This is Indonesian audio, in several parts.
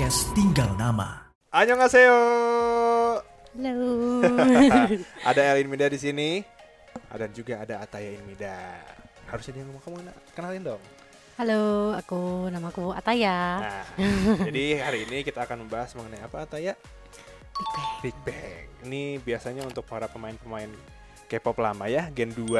podcast Tinggal Nama. Annyeonghaseyo. Halo. ada Elin Mida di sini. Ada juga ada Ataya Inmida. Harusnya dia ngomong kamu kenalin dong. Halo, aku namaku Ataya. Nah, jadi hari ini kita akan membahas mengenai apa Ataya? Big Bang. Big Bang. Ini biasanya untuk para pemain-pemain K-pop lama ya, Gen 2,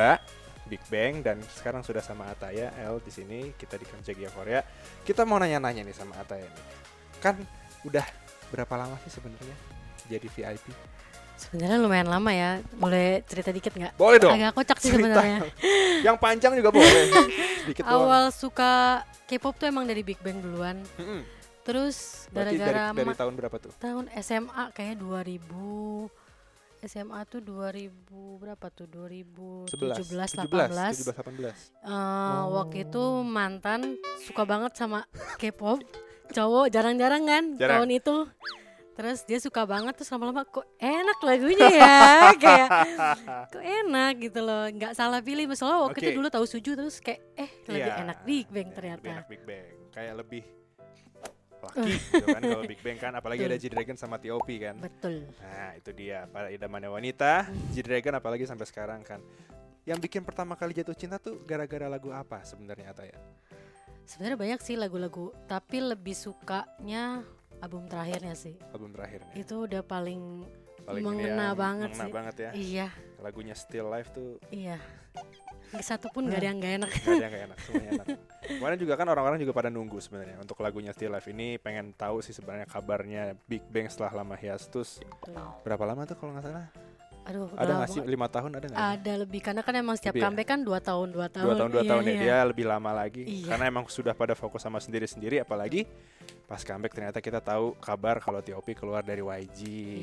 Big Bang dan sekarang sudah sama Ataya L di sini kita di Kamjagia Korea. Kita mau nanya-nanya nih sama Ataya nih. Kan udah berapa lama sih sebenarnya jadi VIP? Sebenarnya lumayan lama ya. Boleh cerita dikit nggak? Boleh dong. Agak kocak sih sebenarnya. Yang panjang juga boleh. Sedikit doang. Awal suka K-pop tuh emang dari Big Bang duluan. Mm-mm. Terus Berarti gara-gara dari, dari tahun berapa tuh? tahun SMA kayaknya 2000 SMA tuh 2000 berapa tuh? 2017 18. 17, 17, 18. Eh, waktu itu mantan suka banget sama K-pop cowok jarang-jarang kan Jarang. tahun itu terus dia suka banget terus lama-lama kok enak lagunya ya kayak kok enak gitu loh nggak salah pilih misalnya waktu itu Oke. dulu tahu suju terus kayak eh lebih Iya. enak Big Bang Iya, ternyata Lebih enak Big Bang. Kayak lebih laki gitu kan kalau Big Bang kan apalagi ada G-Dragon sama T.O.P kan. betul Nah, itu dia para idamannya wanita, G-Dragon apalagi sampai sekarang kan. Yang bikin pertama kali jatuh cinta tuh gara-gara lagu apa sebenarnya Ata ya? Sebenarnya banyak sih lagu-lagu tapi lebih sukanya album terakhirnya sih Album terakhirnya. itu udah paling Paling mengena yang banget mengena sih. banget ya. iya Lagunya Still Life tuh iya satu pun gak ada yang gak enak Gak ada yang gak enak, semuanya enak. Kemarin juga kan orang-orang juga pada nunggu sebenarnya untuk lagunya Still Life ini pengen tahu sih sebenarnya kabarnya Big Bang setelah lama hiatus. Berapa lama tuh kalau nggak salah? Aduh Ada nggak sih lima tahun ada nggak? ada lebih karena kan emang setiap Lebih ya? comeback kan dua tahun dua tahun Dua tahun dua Iya, tahun ya iya. dia lebih lama lagi Iya. karena emang sudah pada fokus sama sendiri-sendiri apalagi pas comeback ternyata kita tahu kabar kalau T.O.P keluar dari YG.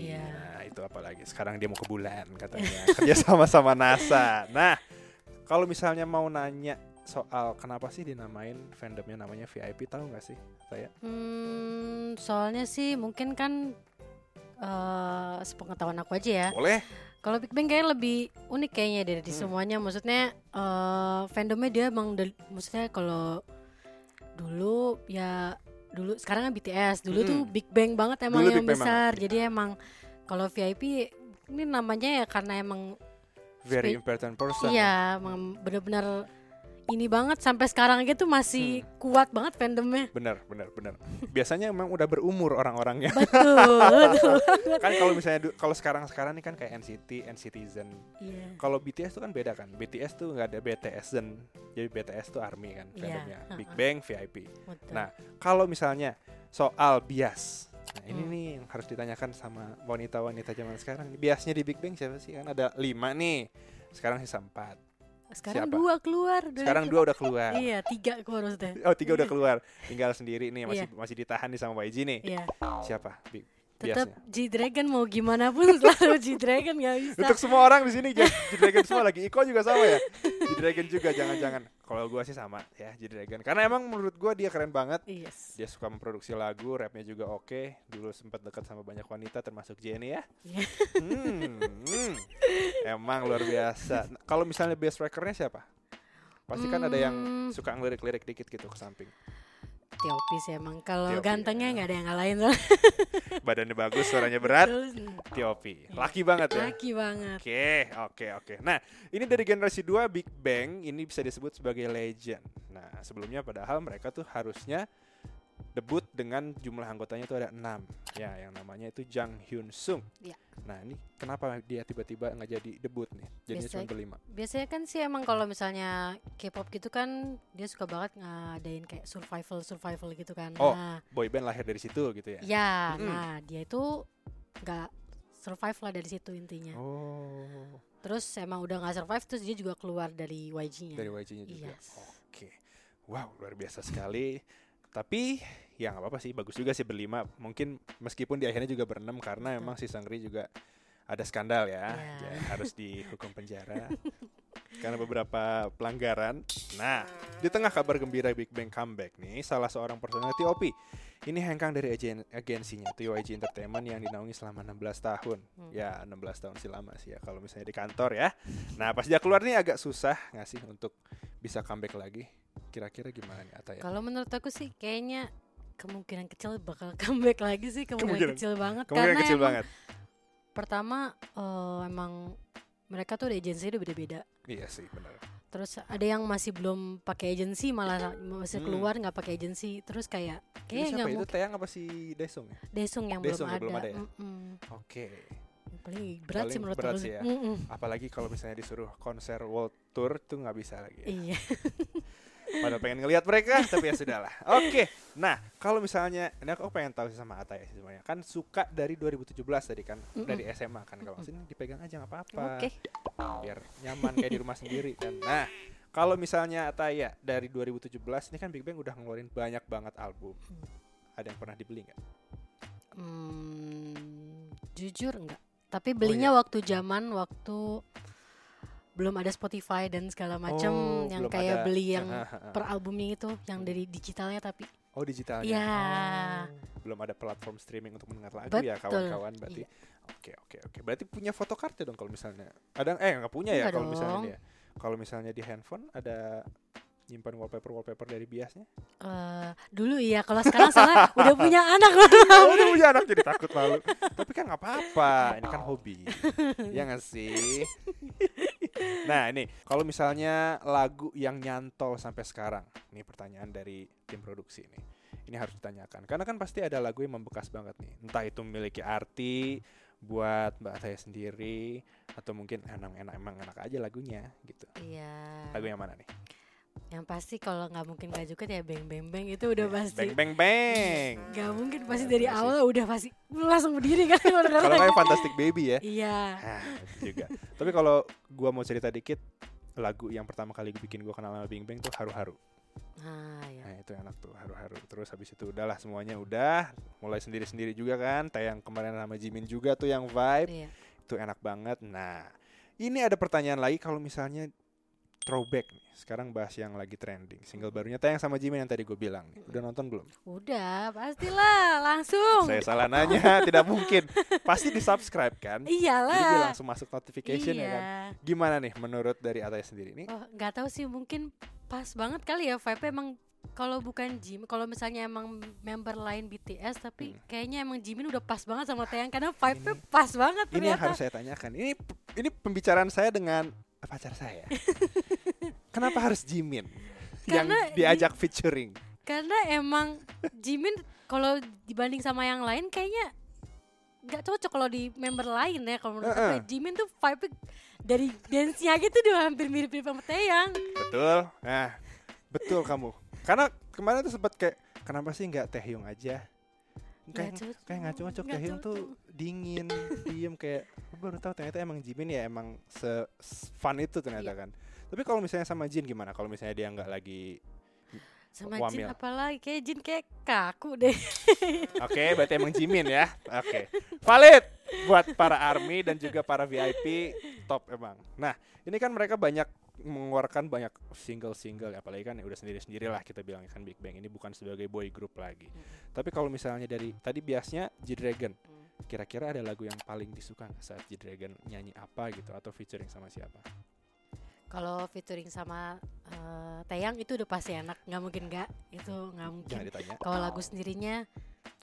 Iya. Nah, itu apalagi sekarang dia mau ke bulan katanya kerja sama sama NASA. Nah, kalau misalnya mau nanya soal kenapa sih dinamain fandomnya namanya VIP tahu nggak sih saya? Hmm, soalnya sih mungkin kan eh sepengetahuan aku aja ya. Boleh. Kalau Big Bang kayak lebih unik kayaknya dari Hmm. semuanya. Maksudnya eh fandomnya dia emang del- maksudnya kalau dulu ya dulu sekarang kan BTS. Dulu Hmm. tuh Big Bang banget emang Dulu yang Big Bang besar. banget. Jadi emang kalau VIP ini namanya ya karena emang Very important person. iya emang bener-bener ini banget sampai sekarang aja tuh masih Hmm. kuat banget fandomnya. Bener, bener, bener. Biasanya emang udah berumur orang-orangnya. Betul, betul. kan kalau misalnya kalau sekarang-sekarang ini kan kayak NCT, NCTzen. Iya. Kalau BTS tuh kan beda kan. BTS tuh nggak ada BTSzen. Jadi BTS tuh ARMY kan Iya, fandomnya. Big uh-uh. Bang VIP. betul. Nah, kalau misalnya soal bias. Nah, ini Hmm. nih yang harus ditanyakan sama wanita-wanita zaman sekarang. Biasnya di Big Bang siapa sih? Kan ada lima nih. Sekarang sisa empat. Sekarang siapa? dua keluar. udah Sekarang dua udah keluar. Iya, tiga keluar maksudnya. Oh tiga udah keluar, tinggal sendiri nih masih Iya. masih ditahan nih sama YG nih. Iya. Siapa? Big Tetap biasnya. G-Dragon mau gimana pun selalu G-Dragon gak bisa. Untuk semua orang di sini G-Dragon semua lagi. Iko juga sama ya. G-Dragon juga jangan-jangan. Kalau gua sih sama ya G-Dragon. Karena emang menurut gua dia keren banget. Yes. Dia suka memproduksi lagu, rapnya juga oke. Dulu sempat dekat sama banyak wanita termasuk Jenny ya. Iya. Hmm, hmm. Emang luar biasa. Nah, Kalau misalnya best rackernya siapa? Pasti kan ada yang Hmm. suka ngelirik-lirik dikit gitu ke samping. T.O.P sih emang. Kalau gantengnya ya. nggak ada yang ngalahin soalnya. Badannya bagus, suaranya berat. Terus, T.O.P. Laki banget ya. Laki banget. Oke, oke, oke. Nah, ini dari generasi 2 Big Bang ini bisa disebut sebagai legend. Nah, sebelumnya padahal mereka tuh harusnya debut dengan jumlah anggotanya itu ada 6. Ya, yang namanya itu Jang Hyun Sung. Ya. Nah, ini kenapa dia tiba-tiba nggak jadi debut nih? Jadinya Biasa- cuma berlima. Biasanya kan sih emang kalau misalnya K-pop gitu kan dia suka banget ngadain kayak survival survival gitu kan. Oh. Nah, Boy band lahir dari situ gitu ya. ya, Mm-mm. nah dia itu nggak survive lah dari situ intinya. Oh, Terus emang udah nggak survive terus dia juga keluar dari YG-nya. dari YG-nya juga. Yes. Oke. Wow, luar biasa sekali. Tapi ya nggak apa-apa sih, bagus juga sih berlima. Mungkin meskipun di akhirnya juga berenam karena Betul. emang si Sangri juga ada skandal ya, Iya. Ya, harus dihukum penjara karena beberapa pelanggaran. Nah, di tengah kabar gembira Big Bang comeback nih, salah seorang personel TOP ini hengkang dari agen agensinya TOIG Entertainment yang dinaungi selama 16 tahun. Hmm. Ya, 16 tahun sih lama sih ya kalau misalnya di kantor ya. Nah, pas dia keluar nih agak susah nggak sih untuk bisa comeback lagi. Kira-kira gimana nih Ataya? Kalau menurut aku sih kayaknya kemungkinan kecil bakal comeback lagi sih kemungkinan, Kemungkinan- kecil banget Kemungkinan karena kecil emang banget. pertama eh, emang mereka tuh agensi udah beda-beda. Iya sih, benar. Terus ada yang masih belum pakai agensi malah masih Hmm. keluar nggak pakai agensi. Terus kayak Itu kayak nggak itu mungkin Teyang apa si Desung ya? Desung yang Desung belum, belum ada. ada ya? Mm-mm. Oke. Yang paling berat sih Paling menurut berat aku. sih ya. Mm-mm. Apalagi kalau misalnya disuruh konser world tour tuh nggak bisa lagi. Ya. Iya. Pada pengen ngelihat mereka, tapi ya sudahlah. Oke. Nah, kalau misalnya, ini aku pengen tahu sih sama Ataya sih sebenarnya. Kan suka dari 2017 tadi kan, Mm-mm. dari SMA kan. Kalau sini dipegang aja nggak apa-apa. Oke. Biar nyaman kayak di rumah sendiri kan. Nah, kalau misalnya Ataya dari 2017 ini kan Big Bang udah ngeluarin banyak banget album. Ada yang pernah dibeli nggak? Hmm, jujur enggak. Tapi Oh, belinya iya. waktu zaman waktu belum ada Spotify dan segala macam Oh, yang kayak ada. beli yang per albumnya itu yang dari digitalnya tapi Oh digitalnya. Iya. Oh, belum ada platform streaming untuk mendengar lagu ya Betul. kawan-kawan berarti. Iya. Oke oke oke. Berarti punya fotokartu dong kalau misalnya. Ada eh nggak punya ya kalau misalnya dia. Kalau misalnya di handphone ada nyimpan wallpaper wallpaper dari biasnya. eh, dulu iya kalau sekarang soalnya udah punya anak oh, udah punya anak jadi takut malu. Tapi kan nggak apa-apa. Ini kan hobi. ya nggak sih? Nah ini kalau misalnya lagu yang nyantol sampai sekarang, ini pertanyaan dari tim produksi ini. Ini harus ditanyakan karena kan pasti ada lagu yang membekas banget nih. Entah itu memiliki arti buat Mbak Ataya sendiri atau mungkin emang enak emang enak aja lagunya gitu. iya Lagu yang mana nih? Yang pasti kalau nggak mungkin gak juga ya beng beng beng itu udah pasti Bang bang bang. Gak mungkin pasti Iya, dari iya sih. awal udah pasti langsung berdiri kan kalau kayak Fantastic Baby ya. Iya. Ah, itu juga. Tapi kalau gua mau cerita dikit, lagu yang pertama kali bikin gua kenal sama Bing Bang tuh haru-haru. Nah, ya. Nah itu enak tuh haru-haru. Terus habis itu udahlah semuanya udah mulai sendiri-sendiri juga kan. Tayang kemarin sama Jimin juga tuh yang vibe Iya. itu enak banget. Nah ini ada pertanyaan lagi kalau misalnya throwback nih. Sekarang bahas yang lagi trending. Single barunya tayang sama Jimin yang tadi gue bilang nih. Udah nonton belum? Udah, pastilah langsung. Saya salah nanya, tidak mungkin. Pasti di subscribe kan? Jadi dia Iyalah. langsung masuk notification iya. ya kan. Gimana nih menurut dari Ataya sendiri ini? Oh, nggak tahu sih mungkin pas banget kali ya vibe emang kalau bukan Jim, kalau misalnya emang member lain BTS tapi Hmm. kayaknya emang Jimin udah pas banget sama Taeyang karena vibe-nya pas banget Ini yang ternyata. harus saya tanyakan. Ini ini pembicaraan saya dengan pacar saya. Kenapa harus Jimin yang Karena di- diajak featuring? Karena emang Jimin kalau dibanding sama yang lain kayaknya nggak cocok kalau di member lain ya kalau menurut aku ya. Heeh. Jimin tuh vibe dari dance-nya gitu udah hampir mirip-mirip sama Taeyang. Betul. Nah, betul kamu. Karena kemarin tuh sempat kayak kenapa sih nggak Taehyung aja? Kayak cocok. kayak nggak cocok Nggak Taehyung tuh dingin, diem kayak aku baru tahu ternyata emang Jimin ya emang se fun itu ternyata Iya. kan. Tapi kalau misalnya sama Jin gimana? Kalau misalnya dia nggak lagi sama Wamil. Jin apalagi kayak Jin kayak kaku deh. Oke, berarti emang Jimin ya. Oke. Valid buat para army dan juga para VIP top emang. Nah, ini kan mereka banyak mengeluarkan banyak single-single ya, apalagi kan ya udah sendiri-sendiri lah kita bilang kan Big Bang ini bukan sebagai boy group lagi. Tapi kalau misalnya dari tadi biasanya G-Dragon, kira-kira ada lagu yang paling disuka saat G-Dragon nyanyi apa gitu atau featuring sama siapa? Kalau featuring sama eh, uh, Tayang itu udah pasti enak, nggak mungkin nggak, itu nggak mungkin. Kalau lagu sendirinya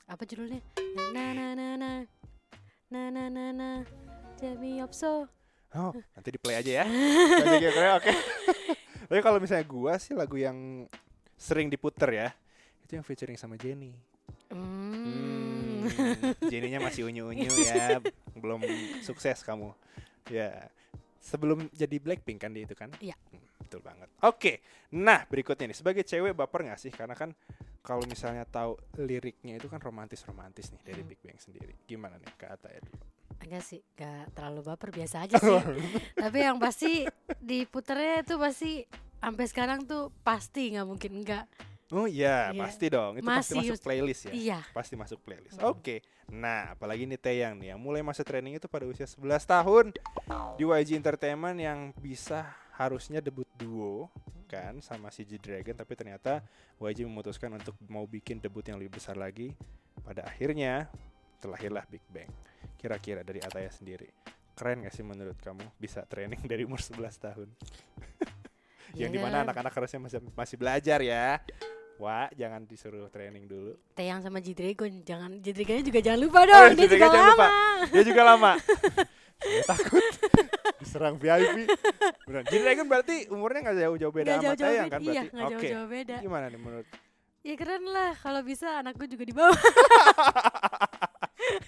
apa judulnya? Na na na na na na na na Jamie Opso. Oh, nanti di play aja ya. Oke. Tapi kalau misalnya gua sih lagu yang sering diputer ya, itu yang featuring sama Jenny. Jenny-nya masih unyu-unyu ya, belum sukses kamu. Ya, sebelum jadi Blackpink kan dia itu kan? Iya. Hmm, betul banget. Oke, nah berikutnya nih, sebagai cewek baper nggak sih? Karena kan kalau misalnya tahu liriknya itu kan romantis-romantis nih dari Hmm. Big Bang sendiri. Gimana nih Kak Ata ya dulu? Enggak sih, enggak terlalu baper biasa aja sih. Tapi yang pasti diputernya itu pasti sampai sekarang tuh pasti nggak mungkin enggak. Oh iya, Iya. pasti dong. Itu pasti Masih masuk us- playlist ya. Iya. Pasti masuk playlist. Hmm. Oke. Nah, apalagi nih Teyang nih yang mulai masa training itu pada usia 11 tahun di YG Entertainment yang bisa harusnya debut duo kan sama si G Dragon tapi ternyata YG memutuskan untuk mau bikin debut yang lebih besar lagi. Pada akhirnya terlahirlah Big Bang. Kira-kira dari Ataya sendiri. Keren gak sih menurut kamu bisa training dari umur 11 tahun? yang Iya di mana kan? anak-anak harusnya masih masih belajar ya. Wah, jangan disuruh training dulu. Teyang sama G-Dragon jangan G-Dragonnya juga jangan lupa Oh, dong. dia G-Dragon juga jangan lupa. lama. Dia juga lama. Saya takut diserang VIP. Beneran. Jadi Dragon berarti umurnya nggak jauh-jauh beda Nggak sama beda. kan Iya, berarti. Oke. jauh-jauh beda. Gimana nih menurut Ya keren lah kalau bisa anakku juga di bawah.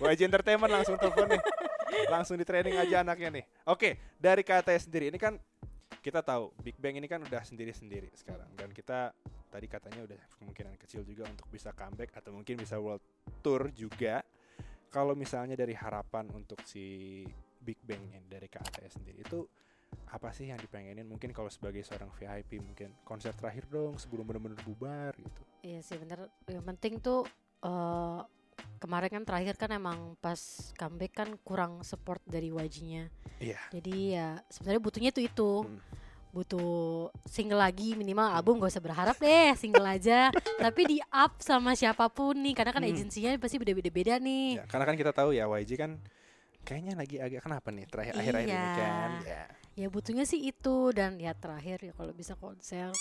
YG Entertainment langsung telepon nih. Langsung di training aja anaknya nih. Oke, dari KTS sendiri ini kan kita tahu Big Bang ini kan udah sendiri-sendiri sekarang dan kita tadi katanya udah kemungkinan kecil juga untuk bisa comeback atau mungkin bisa world tour juga. Kalau misalnya dari harapan untuk si Big Bang ini dari KTS sendiri itu apa sih yang dipengenin mungkin kalau sebagai seorang VIP mungkin konser terakhir dong sebelum benar-benar bubar gitu. Iya sih bener. Yang penting tuh eh kemarin kan terakhir kan emang pas comeback kan kurang support dari YG-nya. Iya. Jadi ya sebenarnya butuhnya tuh itu. Hmm. Butuh single lagi minimal album gak usah berharap deh single aja tapi di up sama siapa pun nih karena kan Hmm. agensinya pasti beda-beda nih Ya, karena kan kita tahu ya YG kan kayaknya lagi agak kenapa nih terakhir akhir-akhir ini Iya. kan. Ya. ya butuhnya sih itu dan ya terakhir ya kalau bisa konser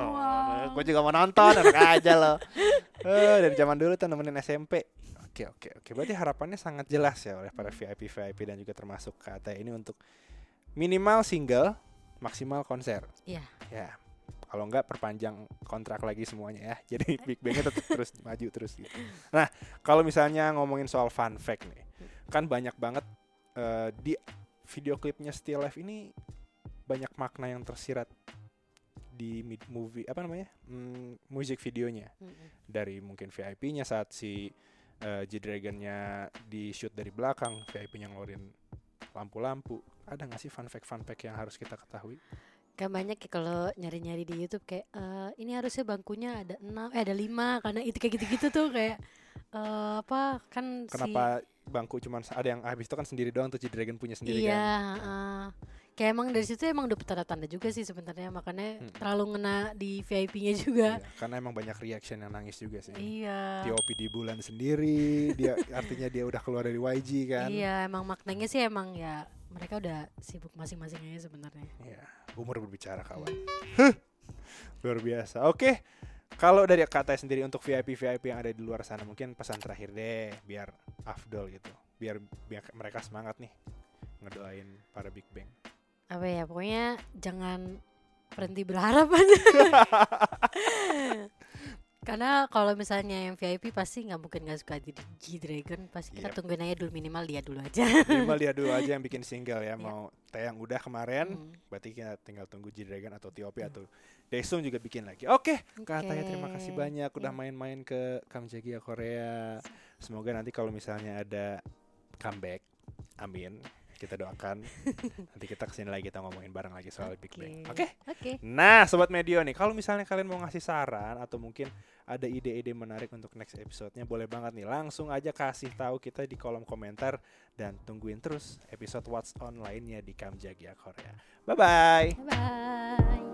Gue juga mau nonton, enak aja loh. Eh, dari zaman dulu tuh nemenin SMP. Oke oke oke. Berarti harapannya sangat jelas ya oleh para VIP VIP dan juga termasuk KT ini untuk minimal single, maksimal konser. Iya. Ya. Kalau enggak perpanjang kontrak lagi semuanya ya. Jadi Big Bang-nya tetap terus maju terus gitu. Nah, kalau misalnya ngomongin soal fun fact nih. Kan banyak banget eh, di video klipnya Still Life ini banyak makna yang tersirat di mid- movie apa namanya? Hmm, music videonya Mm-mm. dari mungkin VIP-nya saat si eh, G-Dragon-nya di shoot dari belakang, VIP-nya ngeluarin lampu-lampu. Ada nggak sih fun fact fun fact yang harus kita ketahui? kan banyak ya kalau nyari-nyari di YouTube kayak eh, ini harusnya bangkunya ada enam eh ada lima karena itu kayak gitu-gitu tuh kayak eh, apa kan si Kenapa bangku cuman ada yang habis itu kan sendiri doang tuh G-Dragon punya sendiri iya kan? heeh. kayak emang dari situ emang udah tanda-tanda juga sih sebenarnya makanya Mm. terlalu ngena di VIP-nya juga Iya, karena emang banyak reaction yang nangis juga sih. iya TOP di bulan sendiri, dia artinya dia udah keluar dari YG kan? iya emang maknanya sih emang ya mereka udah sibuk masing-masing aja sebenarnya Iya, umur berbicara kawan. Luar biasa. Oke, kalau dari kata sendiri untuk VIP VIP yang ada di luar sana mungkin pesan terakhir deh, biar afdol gitu, biar, biar mereka semangat nih ngedoain para Big Bang. apa ya pokoknya jangan berhenti berharap aja karena kalau misalnya yang VIP pasti nggak mungkin nggak suka jadi G Dragon pasti kita Yep. tungguin aja dulu minimal dia dulu aja Minimal dia dulu aja yang bikin single ya, Iya. mau tayang udah kemarin, Hmm. berarti kita tinggal tunggu G Dragon atau TOP atau Daesung juga bikin lagi. Oke, katanya terima kasih banyak udah Iya. main-main ke Kamjagia Korea. Semoga nanti kalau misalnya ada comeback, amin. Kita doakan. nanti kita ke sini lagi kita ngomongin bareng lagi soal Big Bang. Oke. oke Nah, sobat Medio nih, kalau misalnya kalian mau ngasih saran atau mungkin ada ide-ide menarik untuk next episode-nya, boleh banget nih langsung aja kasih tahu kita di kolom komentar dan tungguin terus episode What's On lainnya di Kamjagia Korea. Bye bye. bye bye